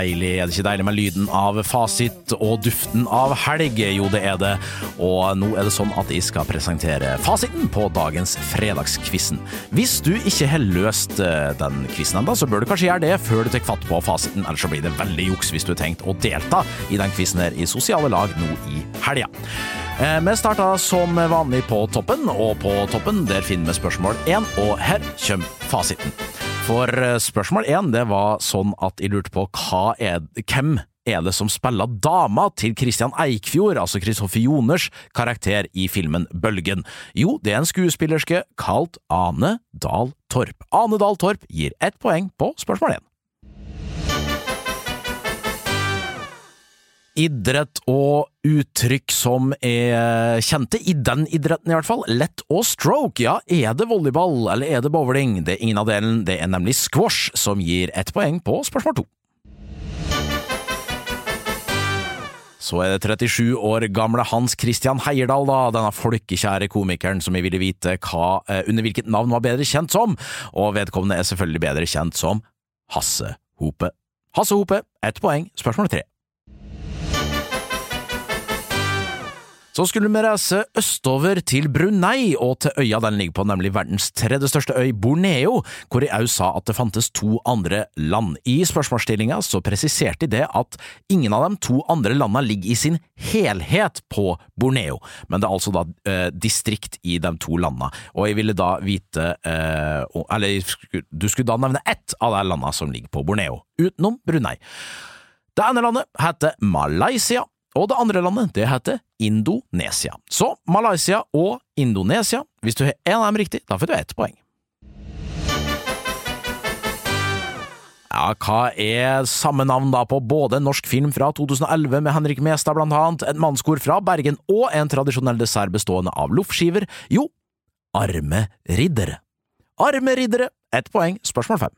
deilig? Er det ikke deilig med lyden av fasit og duften av helg? Jo, det er det. Og nå er det sånn at jeg skal presentere fasiten på dagens Fredagskvissen. Hvis du ikke har løst eh, den quizen ennå, så bør du kanskje gjøre det før du tar fatt på fasiten, ellers så blir det veldig juks hvis du har tenkt å delta i den quizen her i sosiale lag nå i helga. Eh, Vi starta som vanlig på toppen, og på toppen der finner vi spørsmål én, og her kommer fasiten. For eh, spørsmål én det var sånn at jeg lurte på hva er, hvem er det som spiller dama til Christian Eikfjord, altså Kristoffer Joners karakter i filmen Bølgen? Jo, det er en skuespillerske kalt Ane Dahl Torp. Ane Dahl Torp gir ett poeng på spørsmål én. Idrett og uttrykk som er kjente, i den idretten i hvert fall. Lett og stroke, ja, er det volleyball eller er det bowling? Det er ingen av delen, det er nemlig squash som gir ett poeng på spørsmål to. Så er det 37 år gamle Hans Christian Heierdal, da, denne folkekjære komikeren som jeg ville vite hva, eh, under hvilket navn var bedre kjent som, og vedkommende er selvfølgelig bedre kjent som Hasse Hope. Hasse Hope, ett poeng, spørsmål tre. Så skulle vi reise østover til Brunei og til øya den ligger på, nemlig verdens tredje største øy, Borneo, hvor jeg òg sa at det fantes to andre land. I spørsmålsstillinga så presiserte de det at ingen av de to andre landene ligger i sin helhet på Borneo, men det er altså da eh, distrikt i de to landene, og jeg ville da vite eh, Eller du skulle da nevne ett av de landene som ligger på Borneo, utenom Brunei. Det ene landet heter Malaysia, og det andre landet det heter Indonesia. Så Malaysia og Indonesia, hvis du har en av dem riktig, da får du ett poeng. Ja, hva er samme navn da på både en norsk film fra 2011 med Henrik Mestad blant annet, et mannskor fra Bergen og en tradisjonell dessert bestående av loffskiver? Jo, Arme riddere. Arme riddere, ett poeng, spørsmål fem.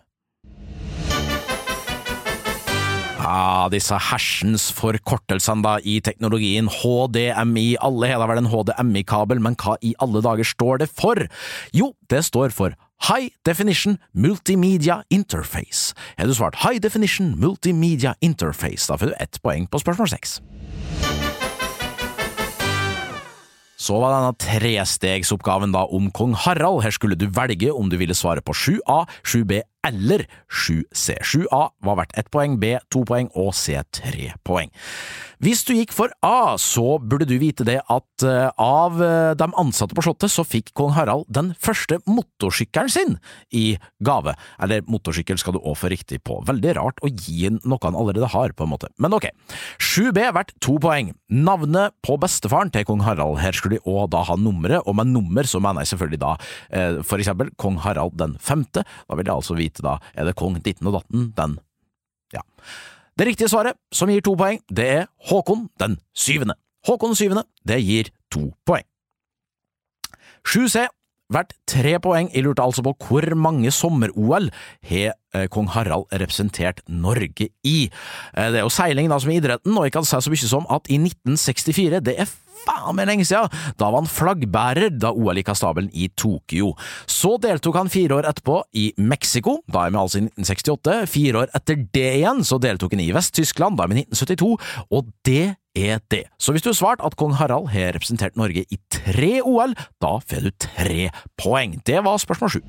Ja, disse hersens forkortelsene da i teknologien HDMI, alle har da vel en HDMI-kabel, men hva i alle dager står det for? Jo, det står for High Definition Multimedia Interface. Har du svart High Definition Multimedia Interface, da får du ett poeng på spørsmål seks. Så var denne trestegsoppgaven da om kong Harald. Her skulle du velge om du ville svare på 7A, 7B eller 7C. 7A var verdt ett poeng, B to poeng og C tre poeng. Hvis du gikk for A, så burde du vite det at eh, av eh, de ansatte på Slottet, så fikk kong Harald den første motorsykkelen sin i gave. Eller motorsykkel skal du òg få riktig på. Veldig rart å gi inn noe han allerede har, på en måte. Men ok. 7B verdt to poeng. Navnet på bestefaren til kong Harald. Her skulle de òg da ha nummeret, og med nummer så mener jeg selvfølgelig da eh, for eksempel kong Harald den femte. Da vil jeg altså vite da, er det kong ditten og datten den ja. Det riktige svaret, som gir to poeng, det er Håkon den syvende. Håkon den syvende, det gir to poeng. 7C, verdt tre poeng. Jeg lurte altså på hvor mange sommer-OL har eh, kong Harald representert Norge i. Eh, det er jo seiling da som er idretten, og jeg kan si så mye som at i 1964, det er faen meg lenge siden, da var han flaggbærer da OL gikk av stabelen i Tokyo. Så deltok han fire år etterpå i Mexico, da er vi altså i 1968. Fire år etter det igjen så deltok han i Vest-Tyskland, da er vi i 1972, og det er det. Så hvis du har svart at kong Harald har representert Norge i tre OL, da får du tre poeng. Det var spørsmål sju.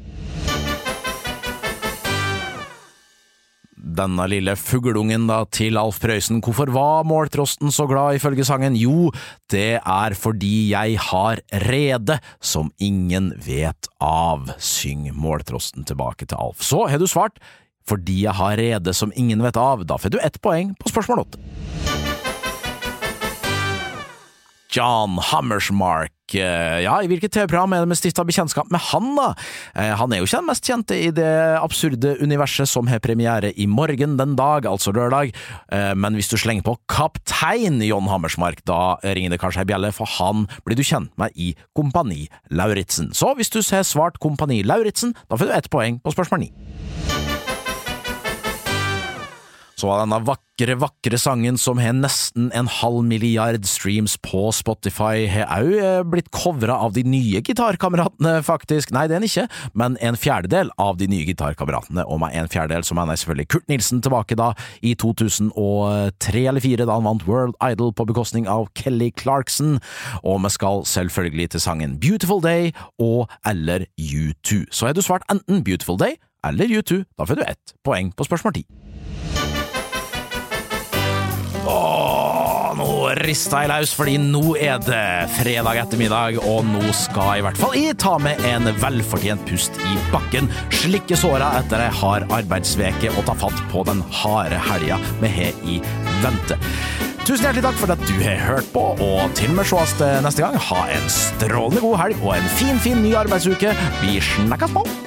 denne lille fugleungen da til Alf Prøysen. Hvorfor var måltrosten så glad, ifølge sangen? Jo, det er fordi jeg har rede som ingen vet av. Syng måltrosten tilbake til Alf. Så har du svart fordi jeg har rede som ingen vet av. Da får du ett poeng på spørsmål åtte. John Hammersmark. Eh, Ja, i hvilket TV-program er det vi stifta bekjentskap med han, da? Eh, Han er jo ikke den mest kjente i det absurde universet som har premiere i morgen den dag, altså lørdag, Eh, men hvis du slenger på Kaptein John Hammersmark, da ringer det kanskje ei bjelle, for han blir du kjent med i Kompani Lauritzen. Så hvis du ser svart Kompani Lauritzen, da får du ett poeng på spørsmål ni. Så var denne vakre, vakre sangen som har nesten en halv milliard streams på Spotify, har òg blitt covra av de nye gitarkameratene, faktisk. Nei, det er den ikke, men en fjerdedel av de nye gitarkameratene, og med en fjerdedel så mener jeg selvfølgelig Kurt Nilsen tilbake da i 2003 eller 2004, da han vant World Idol på bekostning av Kelly Clarkson, og vi skal selvfølgelig til sangen Beautiful Day og eller U2. Så har du svart enten Beautiful Day eller U2, da får du ett poeng på spørsmål ti. Rista i laus, fordi nå er det fredag ettermiddag, og nå skal i hvert fall jeg ta med en velfortjent pust i bakken, slikke såra etter ei hard arbeidsveke og ta fatt på den harde helga vi har i vente. Tusen hjertelig takk for at du har hørt på, og til og vi sees neste gang, ha en strålende god helg og en fin, fin ny arbeidsuke. Vi snakkes på!